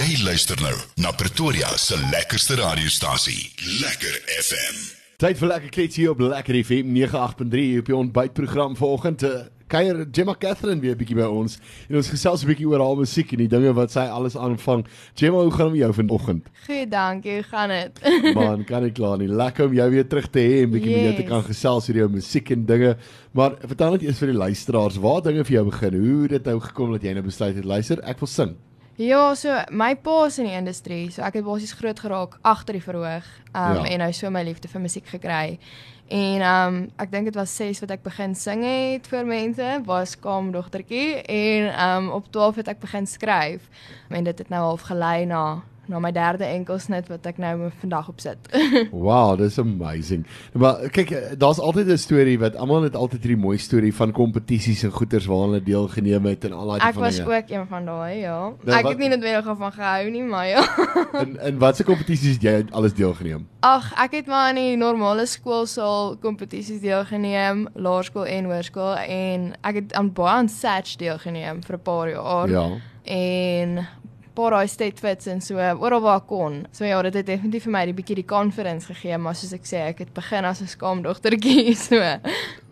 Jy luister nou na Pretoria se lekkerste radiostasie, Lekker FM. Tyd vir lekker kletsie op Lekker FM 98.3 op die ontbytprogram vanoggend. Uh, Kuier Gemma Catherine weer 'n bietjie by ons en ons gesels 'n bietjie oor haar musiek en die dinge wat sy alles aanvang. Gemma, hoe gaan dit met jou vanoggend? Goed, dankie. Hoe gaan dit? Man, kan ek klaar nie. Lekker om jou weer terug te hê en bietjie yes. met jou te kan gesels oor jou musiek en dinge. Maar vertel net eers vir die luisteraars, waar dinge vir jou begin? Hoe het dit nou gekom dat jy nou besluit het luister, ek wil sing? Ja, so my pa is in die industrie, so ek het basies groot geraak agter die verhoog. Um ja. en hy so my liefde vir musiek gekry. En um ek dink dit was 6 wat ek begin sing het vir mense, was skaam dogtertjie en um op 12 het ek begin skryf. En dit het nou half gelei na na my derde enkelsnit wat ek nou vandag op sit. wow, dis amazing. Maar kyk, daar's altyd 'n storie wat almal het altyd hierdie mooi storie van kompetisies en goeters waar hulle deelgeneem het en al daai van dinge. Ek was ook een van daai, ja. Nou, ek het nie noodwendig van gehou nie, maar ja. in in watse kompetisies het jy alles deelgeneem? Ag, ek het maar in die normale skoolsaal kompetisies deelgeneem, laerskool en hoërskool en ek het aan baie aan Satch deelgeneem vir 'n paar jaar. Ja. En paar daai state fits en so oral waar kon. So ja, dit het definitief vir my 'n bietjie die confidence gegee, maar soos ek sê, ek het begin as 'n skaamdogtertjie so.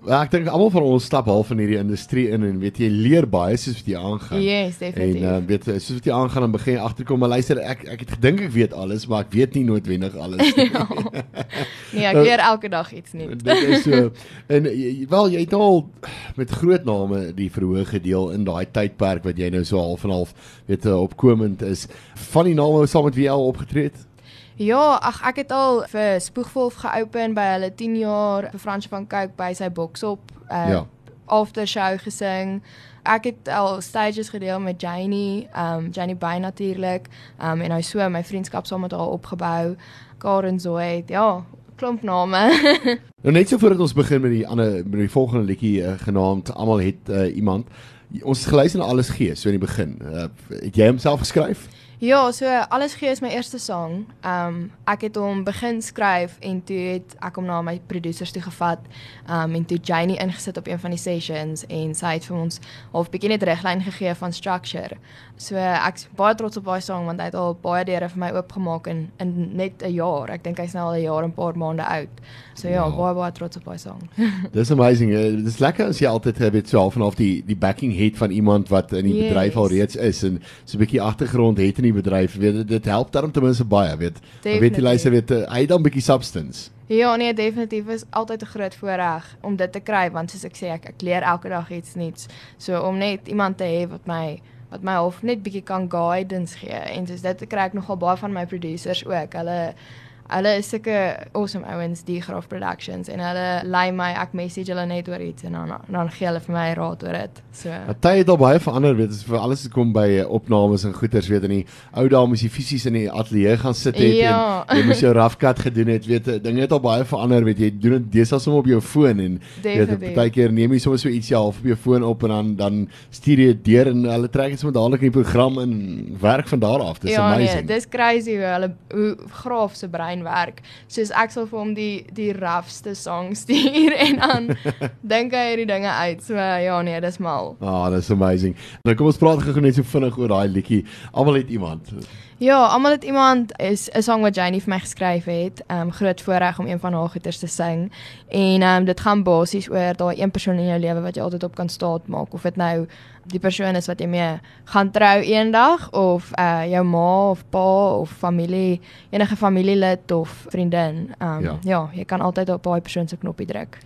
Ja, ek dink almal van ons stap half in hierdie industrie in en weet jy leer baie soos wat jy aangaan. Yes, definitief. En uh, weet soos wat jy aangaan en begin agterkom, maar luister, ek ek het gedink ek weet alles, maar ek weet nie noodwendig alles nie. ja. Nee, ek leer elke dag iets nuuts. dit is so. En wel, jy het al met groot name die verhoog gedeel in daai tydperk wat jy nou so half en half weet eh, opkomend is. Van die name saam met wie jy al opgetree het? Ja, ag ek het al vir Spoegwolf geopen by hulle 10 jaar vir Frans van Cooke by sy boks op. Uh, ja. After show gesing. Ek het al stages gedeel met Janie, um Janie Bay natuurlik. Um en hy so my vriendskap saam met haar opgebou. Karen Zoe, ja, klomp name. nou net so voordat ons begin met die ander met die volgende liedjie uh, genaamd Almal het uh, iemand. Ons geluister na alles gee so in die begin. Uh, het jy homself geskryf? Ja, so alles gee is my eerste sang. Um ek het hom begin skryf en toe het ek hom na my producers toe gevat. Um en toe Janie ingesit op een van die sessions en sy het vir ons half bietjie net riglyn gegee van structure. So ek's baie trots op daai sang want hy het al baie deure vir my oopgemaak in in net 'n jaar. Ek dink hy's nou al 'n jaar en 'n paar maande oud. So ja, wow. baie baie trots op daai sang. Dis amazing. Dit is lekker as jy altyd het so half en half die die backing het van iemand wat in die yes. bedryf al reeds is en so 'n bietjie agtergrond het in die bedryf, weet dit help daarom ten minste baie, weet. Definitely. Weet jy luister weet hy dan 'n bietjie substance. Ja, nee, definitief is altyd 'n groot voorreg om dit te kry want soos ek sê ek, ek leer elke dag iets nuuts. So om net iemand te hê wat my wat my half net bietjie kan guidance gee en soos dit kry ek nogal baie van my producers ook. Hulle hulle is sulke awesome ouens die Graaf Productions en hulle lei my ek message hulle net oor iets en dan dan gee hulle vir my raad oor dit. So. Party het al baie verander weet as vir alles kom by eh, opnames en goeters weet in die ou dae moes jy fisies in die ateljee gaan sit het ja. en jy moes jou rough cut gedoen het weet dinge het al baie verander weet jy doen dit deesdae sommer op jou foon en weet partykeer neem jy sommer so ietsie half op jou foon op en dan dan stuur jy dit deur en hulle trek dit sommer dadelik in die program en werk van daar af. Dis ja, nee, amazing. Ja, nee, dis crazy hoe hulle hoe Graaf se brein en werk. Soos ek sal vir hom die die roughste songs stuur en dan dink hy hierdie dinge uit. So ja nee, dis mal. Ah, oh, dis amazing. Nou kom ons praat gou net so vinnig oor daai liedjie. Almal het iemand. Ja, almal het iemand is 'n song wat Janie vir my geskryf het. Ehm um, groot voorreg om een van haar goeters te sing. En ehm um, dit gaan basies oor daai een persoon in jou lewe wat jy altyd op kan staat maak of dit nou die persoon is wat jy mee gaan trou eendag of uh jou ma of pa of familie, enige familielid of vriendin. Ehm um, ja. ja, jy kan altyd op daai persoon se knoppie druk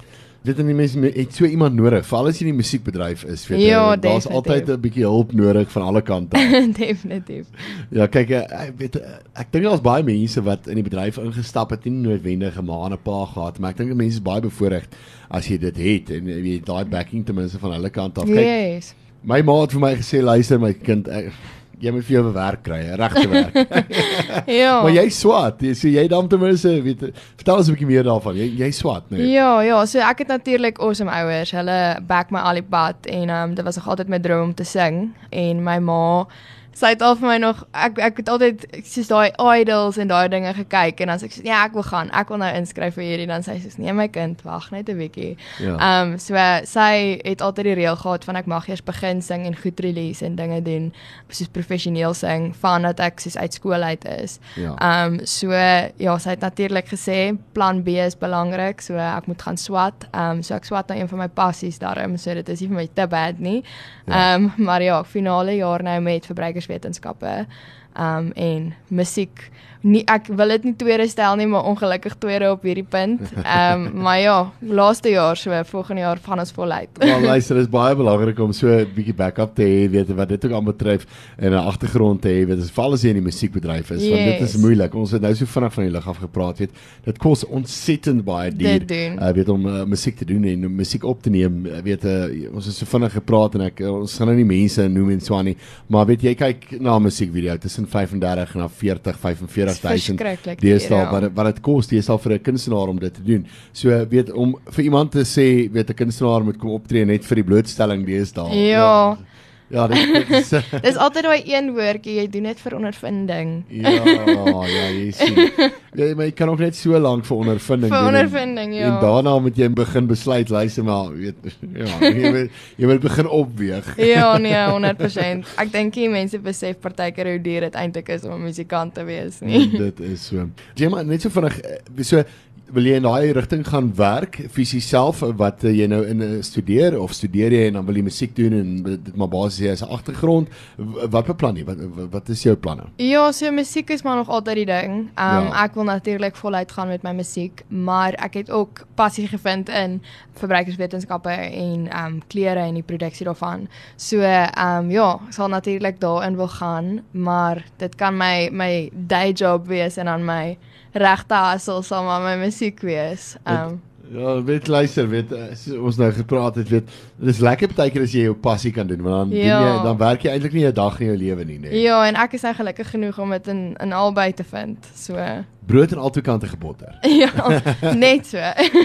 dit en die mense het so iemand nodig veral as jy in die musiekbedryf is weet ja, jy daar's altyd 'n bietjie hulp nodig van alle kante definitief. Ja kyk eh, ek weet eh, ek dink daar's baie mense wat in die bedryf ingestap het nie noodwendig 'n ma en 'n pa gehad maar ek dink mense is baie bevoordeel as jy dit het en jy weet daai backing ten minste van hulle kant af. Kyk yes. my ma het vir my gesê luister my kind ek, jy moet vir jou 'n werk kry, 'n regte werk. ja. Maar jy swat, jy sê jy dan ten minste weet vertel ons 'n bietjie meer daarvan. Jy jy swat, nee. Ja, ja, so ek het natuurlik awesome ouers. Hulle back my alipad en um dit was nog altyd my droom om te sing en my ma sy het al vir my nog ek ek het altyd soos daai idols en daai dinge gekyk en dan sê ek so, ja, ek wil gaan. Ek wil nou inskryf vir hierdie dan sê sy soos nee my kind, wag net 'n bietjie. Ja. Ehm um, so sy het altyd die reël gehad van ek mag eers begin sing en goed release en dinge doen soos professioneel sing vandat ek soos uit skool uit is. Ja. Ehm um, so ja, sy het natuurlik gesê plan B is belangrik, so ek moet gaan swat. Ehm um, so ek swat nou een van my passies daarom, so dit is nie vir my te bad nie. Ja. Ehm um, maar ja, finale jaar nou met verbruikerswetenskappe. Ehm um, en musiek nie ek wil dit nie tweede stel nie, maar ongelukkig tweede op hierdie punt. Ehm um, maar ja, laaste jaar so volgende jaar gaan ons voluit. Maar luister, is baie belangrik om so 'n bietjie backup te hê, weet wat dit ook aanbetref en 'n agtergrond te hê, weet as veral as jy in die musiekbedryf is, yes. want dit is moeilik. Ons het nou so vinnig van die lig af gepraat, weet. Dit kos ontsettend baie duur. Uh, weet om uh, musiek te doen en musiek op te neem, eh, weet uh, ons het so vinnig gepraat en ek ons gaan nou nie mense noem en so aan nie, maar weet jy kyk na 'n musiekvideo tussen 35 na 40, 45 40000 deesdae wat wat dit kos deesdae vir 'n kunstenaar om dit te doen. So weet om vir iemand te sê weet 'n kunstenaar moet kom optree net vir die blootstelling deesdae. Ja. ja dit, dit is Dis altyd daai een woordjie, jy doen dit vir ondervinding. Ja, ja, jy sien. Ja, maar jy kan ook net so lank vir ondervinding Vir ondervinding, ja. En daarna moet jy begin besluit, luister maar, weet ja, jy moet jy moet begin opweeg. Ja, nee, 100%. Ek dink die mense besef partykeer hoe duur dit eintlik is om 'n musikant te wees nie. dit is so. Jy maar net so vinnig eh, so wil jy in daai rigting gaan werk fisies self eh, wat jy nou in uh, studeer of studeer jy en dan wil jy musiek doen en dit maar basies jy as 'n agtergrond wat beplan jy wat, wat wat is jou planne? Ja, so musiek is maar nog altyd die ding. Um Ja. ek wil natuurlik voluit gaan met my musiek, maar ek het ook passie gevind in verbruikerswetenskappe en um klere en die produksie daarvan. So um ja, ek sal natuurlik daarin wil gaan, maar dit kan my my day job wees en dan my regte hustle sal maar my musiek wees. Um Ja, weet luister, weet ons nou gepraat het, weet dit is lekker baie keer as jy jou passie kan doen, want dan Ja. doen jy dan werk jy eintlik nie 'n dag in jou lewe nie, nê. ja, en ek is nou gelukkig genoeg om dit in in albei te vind. So Brood aan albei kante gebotter. ja, net so.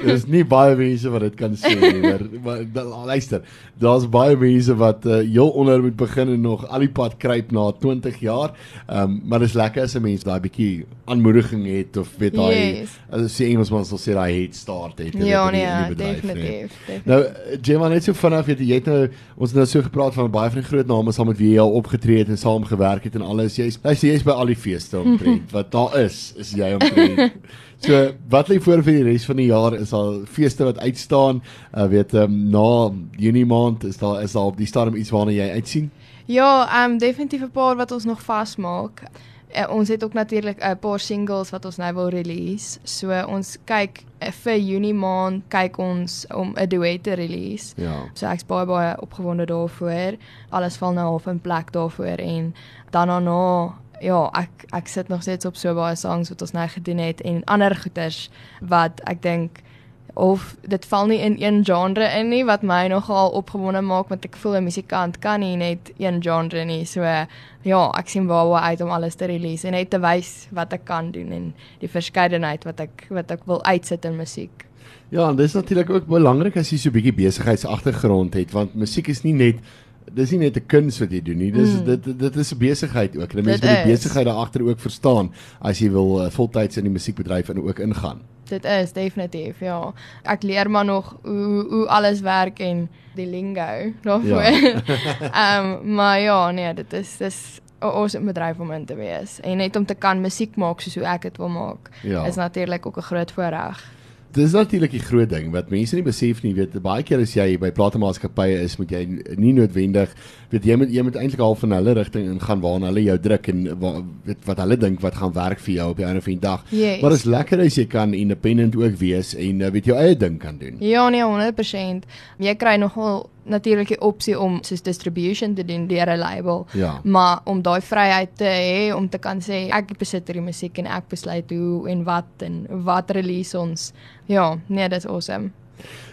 Daar's nie baie mense wat dit kan sê nie, maar, maar da, luister, daar's baie mense wat uh, heel onder moet begin en nog al die pad kruip na 20 jaar. Ehm um, maar dis lekker as 'n mens daai bietjie aanmoediging het of weet daai Yes. as jy Engelsman sal sê daai head start het. ja, nee, nee. definitief. Nou, eh, Gemma net so vinnig weet jy, het nou ons het nou so gepraat van baie van die groot name saam met wie jy al opgetree het en saam gewerk het en alles. Jy's jy's by al die feeste omtrent wat daar is, is jy omtrent. So, wat lê voor vir die res van die jaar? Is daar feeste wat uitstaan? Uh weet ehm um, na Junie maand is daar is daar op die stadium iets waarna jy uitsien? Ja, ehm um, definitief 'n paar wat ons nog vasmaak. Uh, ons het ook natuurlik 'n paar singles wat ons nou wil release. So ons kyk uh, vir Junie maand kyk ons om 'n duet te release. Ja. So ek's baie baie opgewonde daarvoor. Alles val nou half in plek daarvoor en dan daarna ja, ek ek sit nog steeds op so baie songs wat ons nou gedoen het en ander goeters wat ek dink of dit val nie in een genre in nie wat my nogal opgewonde maak want ek voel 'n musikant kan nie net een genre nie. So ja, ek sien baie uit om alles te release en net te wys wat ek kan doen en die verskeidenheid wat ek wat ek wil uitsit in musiek. Ja, en dis natuurlik ook belangrik as jy so 'n bietjie besigheidsagtergrond het want musiek is nie net dis nie net 'n kuns wat jy doen nie. Dis mm. dit dit is 'n besigheid ook. En mense moet die besigheid daar agter ook verstaan as jy wil uh, voltyds in die musiekbedryf en ook ingaan. Dit is definitief, ja. Ek leer maar nog hoe hoe alles werk en die lingo daarvoor. Ehm maar ja, nee, dit is dis 'n awesome bedryf om in te wees. En net om te kan musiek maak soos hoe ek dit wil maak, Ja. is natuurlik ook 'n groot voorreg. Dis natuurlik die groot ding wat mense nie besef nie, weet baie keer as jy by platemaatskappye is, moet jy nie noodwendig weet jy moet jy moet eintlik al van hulle rigting ingaan waarna hulle jou druk en wa, weet wat hulle dink wat gaan werk vir jou op die einde van die dag. Yes. Maar dit is lekker as jy kan independent ook wees en weet jou eie ding kan doen. Ja, nee, 100%. Jy kry nogal natuurlik die opsie om soos distribution te doen deur 'n label. Ja. Maar om daai vryheid te hê om te kan sê ek besit hierdie musiek en ek besluit hoe en wat en wat release ons. Ja, nee, dit is awesome.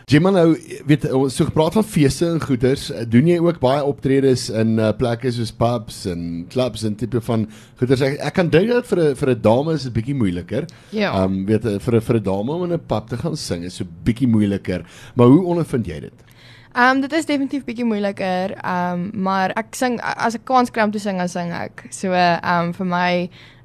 Jimmy nou weet ons so gepraat van feeste en goeders, doen jy ook baie optredes in uh, plekke soos pubs en clubs en tipe van goeders. Ek, ek kan dink dat vir 'n vir 'n dame is dit bietjie moeiliker. Ja. Um, weet eh, vir 'n vir 'n dame om in 'n pub te gaan sing is so bietjie moeiliker. Maar hoe ondervind jy dit? Ehm um, dit is definitief bietjie moeiliker. Ehm um, maar ek sing as ek kans kry om te sing, dan sing ek. So ehm um, vir my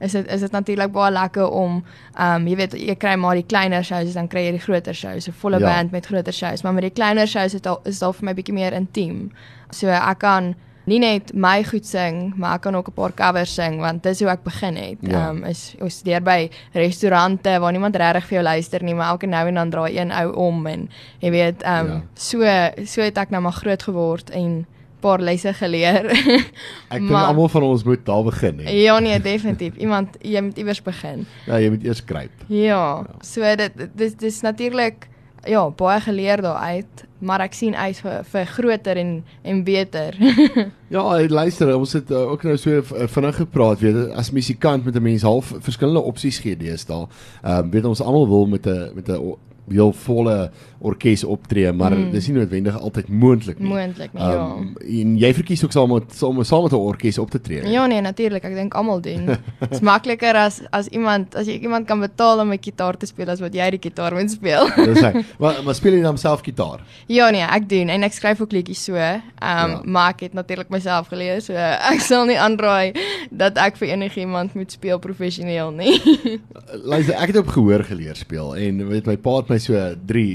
is dit is dit natuurlik baie lekker om ehm um, jy weet jy kry maar die kleiner shows dan kry jy die groter shows, 'n volle ja. band met groter shows, maar met die kleiner shows is dit al is dit vir my bietjie meer intiem. So ek kan nie net my goed sing, maar ek kan ook 'n paar covers sing want dis hoe ek begin het. Ehm ja. um, is ons deur by restaurante waar niemand regtig vir jou luister nie, maar elke nou en dan draai een ou om en jy weet, ehm um, ja. so so het ek nou maar groot geword en paar lesse geleer. ek dink almal van ons moet daar begin hè. Ja nee, definitief. Iemand jy moet iewers begin. Ja, jy moet eers kruip. Ja. ja. So dit dis dis natuurlik ja, baie geleer daar uit, maar ek sien uit vir vir groter en en beter. ja, luister, ons het uh, ook nou so vinnig gepraat, weet as musikant met 'n mens half verskillende opsies gee deesdae. Ehm uh, weet ons almal wil met 'n met 'n heel volle orkes optree, maar mm. dis nie noodwendig altyd moontlik nie. Moontlik nie, um, ja. Ehm, en jy verkies ook saam met saam, saam met 'n orkes op te tree. Ja nee, natuurlik, ek dink almal doen. Dit is makliker as as iemand as jy iemand kan betaal om 'n gitaar te speel as wat jy die gitaar moet speel. dis hy. Maar maar speel jy dan self gitaar? Ja nee, ek doen en ek skryf ook liedjies so. Ehm um, ja. maar ek het natuurlik myself geleer, so ek sal nie aanraai dat ek vir enigiemand moet speel professioneel nie. Luister, ek het op gehoor geleer speel en weet my pa het my so 3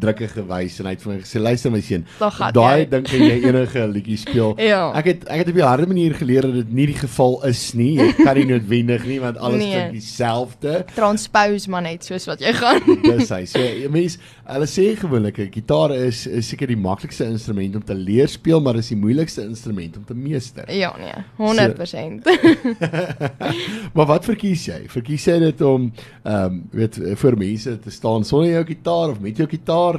drukke gewys en hy het vir my gesê luister my seun daai dink jy enige liedjie speel. Ja. ek het ek het op 'n harde manier geleer dat dit nie die geval is nie. Jy kan nie noodwendig nie want alles nee. klink dieselfde. Transpose maar net soos wat jy gaan. Dis hy. So mense hulle sê gewoonlik 'n gitaar is is seker die maklikste instrument om te leer speel maar is die moeilikste instrument om te meester. Ja nee 100% so, maar wat verkies jy? Verkies jy dit om ehm um, weet vir mense te staan sonder jou gitaar of met jou gitaar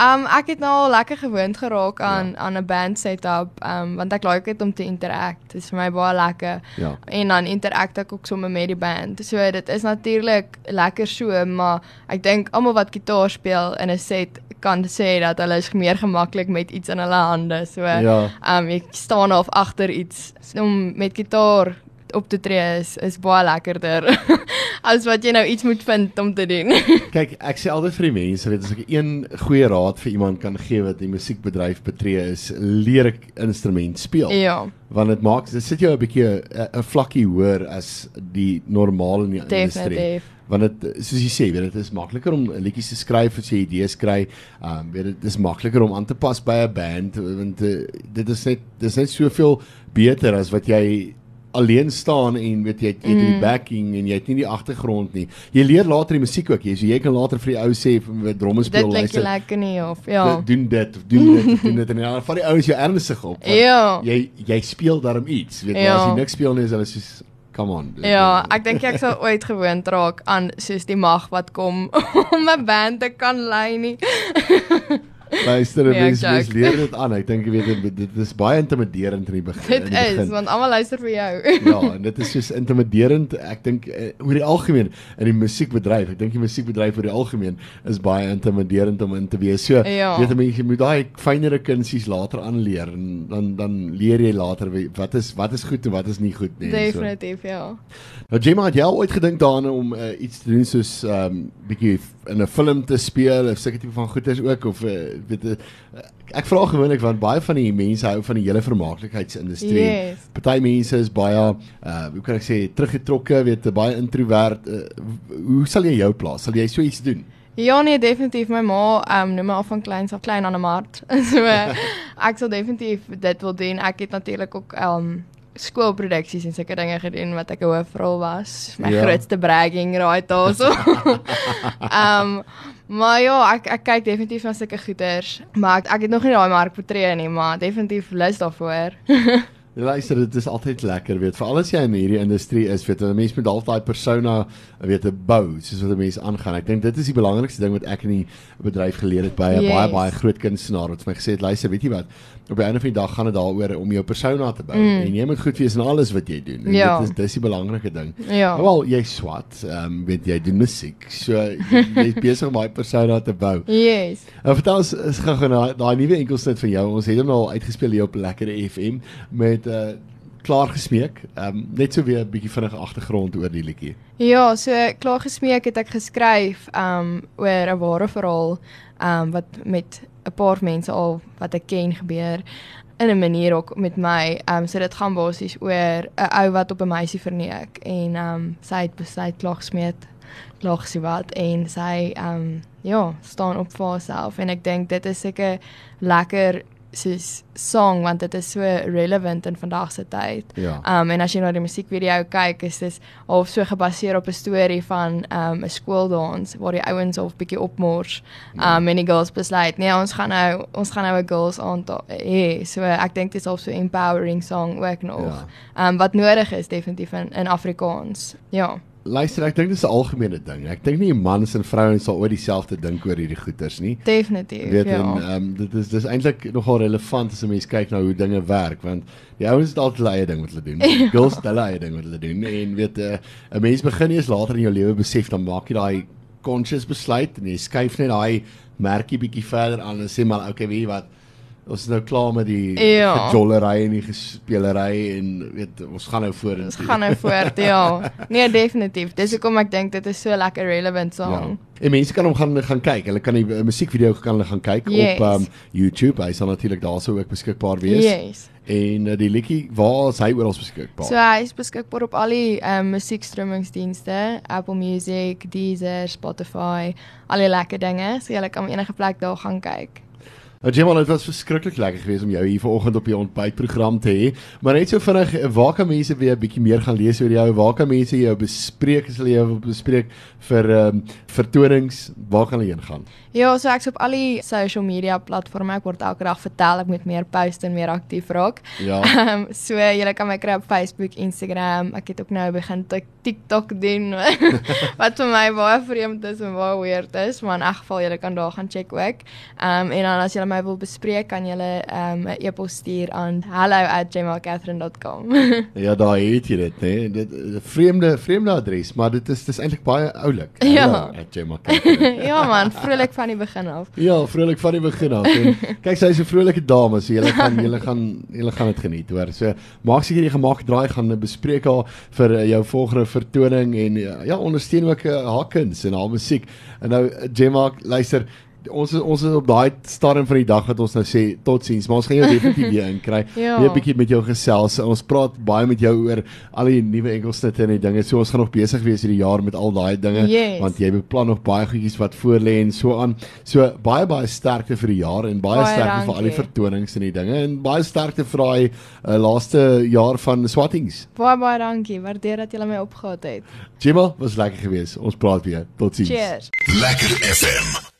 Um ek het nou al lekker gewoond geraak aan ja. aan 'n band setup um want ek like dit om te interact. Dit is vir my baie lekker. Ja. En dan interact ek ook sommer met die band. So dit is natuurlik lekker so, maar ek dink almal wat gitaar speel in 'n set kan sê dat hulle is meer gemaklik met iets in hulle hande. So ja. um ek staan of agter iets om met gitaar op te tree is is baie lekkerder as wat jy nou iets moet vind om te doen. Kyk, ek sê altyd vir die mense, weet as ek een goeie raad vir iemand kan gee wat die musiekbedryf betree is, leer ek instrument speel. Ja. Want dit maak dit sit jou 'n bietjie 'n vlakkie hoër as die normale in die industrie. Want dit soos jy sê, weet dit is makliker om liedjies te skryf as jy idees kry. Ehm um, weet dit is makliker om aan te pas by 'n band want uh, dit is net dis net soveel beter as wat jy alleen staan en weet jy jy het mm. die backing en jy het nie die agtergrond nie. Jy leer later die musiek ook, jy so jy kan later vir die ou sê met dromme speel luister. Dit klink lekker nie of ja. Doen dit of doen dit doen dit en dan vat die ouens jou ernstig op. Ja. Jy jy speel daarom iets, weet jy ja. as jy niks speel nie is hulle soos come on. Ja, ek dink ek sal ooit gewoond raak aan soos die mag wat kom om 'n band te kan lei nie. Luister, nee, mens, mens leer dit aan. Ek dink jy weet dit, dit is baie intimiderend in die begin. Dit die is begin. want almal luister vir jou. ja, en dit is soos intimiderend. Ek dink uh, oor die algemeen in die musiekbedryf. Ek dink die musiekbedryf oor die algemeen is baie intimiderend om in te wees. So, ja. weet jy mens jy moet daai fynere kunsies later aanleer en dan dan leer jy later wat is wat is goed en wat is nie goed nie. Definitief, so. ja. Nou Jema het jy al ooit gedink daaraan om uh, iets te doen soos ehm um, bietjie in 'n film te speel of sulke tipe van goeders ook of uh, weet uh, ek vra gewoonlik want baie van die mense hou van die hele vermaaklikheidsindustrie. Yes. Party mense is baie uh hoe kan ek sê teruggetrokke, weet baie introwert. Uh, hoe sal jy jou plaas? Sal jy so iets doen? Ja nee, definitief my ma ehm um, noem my af van kleins af klein aan 'n mark. so ek sal definitief dit wil doen. Ek het natuurlik ook ehm um, skoolproduksies en sulke dinge gedoen wat ek 'n hoofrol was. My ja. grootste bragging right daarso. Ehm um, maar ja, ek ek kyk definitief na sulke goeders, maar ek, ek het nog nie daai mark betree nie, maar definitief lus daarvoor. Luister, dit is altyd lekker, weet, veral as jy in hierdie industrie is, weet, 'n mens moet altyd daai persona weet bou, soos wat 'n mens aangaan. Ek dink dit is die belangrikste ding wat ek in die bedryf geleer het by 'n yes. baie baie groot kunstenaar wat vir my gesê het, luister, weet jy wat? Op 'n einde van die dag gaan dit daaroor om jou persona te bou mm. en jy moet goed wees in alles wat jy doen. En ja. dit is dis die belangrike ding. Ja. Wel, jy swat, ehm um, weet jy doen musiek. So jy's besig om daai persona te bou. Yes. En vertel ons, ons gaan gaan daai nuwe enkelsnit van jou. Ons het hom al uitgespeel hier op Lekker FM met het uh, klaar gesmeek. Ehm um, net so weer 'n bietjie vinnige agtergrond oor die liedjie. Ja, so klaar gesmeek het ek geskryf ehm um, oor 'n ware verhaal ehm um, wat met 'n paar mense al wat ek ken gebeur in 'n manier ook met my. Ehm um, so dit gaan basies oor 'n ou wat op 'n meisie verneek en ehm um, sy het besluit klaag smeet klaag sy wat en sy ehm um, ja, staan op vir haarself en ek dink dit is seker lekker soos song want dit is so relevant in vandag se tyd. Ja. Um en as jy na die musiekvideo kyk, is dit half so gebaseer op 'n storie van um 'n skooldans waar die ouens half bietjie opmors. Ja. Um en die girls besluit, nee, ons gaan nou ons gaan nou 'n girls aand hê. So ek dink dit is also 'n empowering song ook nog. Ja. Um wat nodig is definitief in in Afrikaans. Ja. Luister, ek dink dis 'n algemene ding. Ek dink nie mans en vrouens sal ooit dieselfde dink oor hierdie goeters nie. Definitief. Weet ja. en ehm um, dit is dis eintlik nogal relevant as 'n mens kyk na hoe dinge werk want die ouens het altyd hulle eie ding wat hulle doen. Ja. Girls het hulle eie ding wat hulle doen en weet 'n uh, mens begin eers later in jou lewe besef dan maak jy daai conscious besluit en jy skuif net daai merkie bietjie verder aan en sê maar okay, weet jy wat ons is nou klaar met die ja. gejollery en die gespelery en weet ons gaan nou voort. Ons gaan nou voort, ja. Nee, definitief. Dis hoekom ek dink dit is so lekker relevant song. Ja. En mense kan hom gaan gaan kyk. Hulle kan die musiekvideo kan hulle gaan kyk yes. op um YouTube. Hy sal natuurlik daarso ook beskikbaar wees. Yes. En uh, die liedjie, waar is hy oral beskikbaar? So hy is beskikbaar op al die um, musiekstreamingsdienste, Apple Music, Deezer, Spotify, al die lekker dinge. So jy kan enige plek daar gaan kyk. Nou Jamal, dit was verskriklik lekker geweest om jou hier vanoggend op die ontbytprogram te hê. Maar net so vinnig, waar kan mense weer 'n bietjie meer gaan lees oor jou? Waar kan mense jou bespreek as hulle jou bespreek vir ehm um, vertonings? Waar kan hulle heen gaan? Ja, so ek's op al die social media platforms. Ek word elke dag vertel ek moet meer post en meer aktief raak. Ja. Ehm um, so jy kan my kry op Facebook, Instagram. Ek het ook nou begin TikTok doen wat vir my baie vreemd is en baie weird is, maar in elk geval jy kan daar gaan check ook. Ehm um, en dan as jy my wil bespreek, kan jy 'n um, e-pos stuur aan hello@jamalcatherine.com. ja, daar het jy dit, né? Dit 'n vreemde vreemde adres, maar dit is dis eintlik baie oulik. Ja. Ja man, vrolik van die begin af. Ja, vrolik van die begin af. En kyk, sy's 'n vrolike dame, so jy gaan jy gaan jy gaan dit geniet, hoor. So maak seker jy gemaak draai gaan bespreek haar vir uh, jou volgende vertoning en uh, ja, ondersteun ook uh, haar kuns en haar musiek. En nou Gemma, luister, ons is, ons is op daai stadium van die dag wat ons nou sê totsiens, maar ons gaan jou definitief weer inkry. ja. Weer 'n bietjie met jou gesels. Ons praat baie met jou oor al die nuwe enkelsnitte en die dinge. So ons gaan nog besig wees hierdie jaar met al daai dinge yes. want jy beplan nog baie goedjies wat voor lê en so aan. So baie baie sterkte vir die jaar en baie, Baie sterkte vir al die vertonings en die dinge en baie sterkte vir daai uh, laaste jaar van Swattings. Baie baie dankie. Waardeer dat jy my opgehad het. Gemma, was lekker geweest. Ons praat weer. Totsiens. Cheers. Lekker FM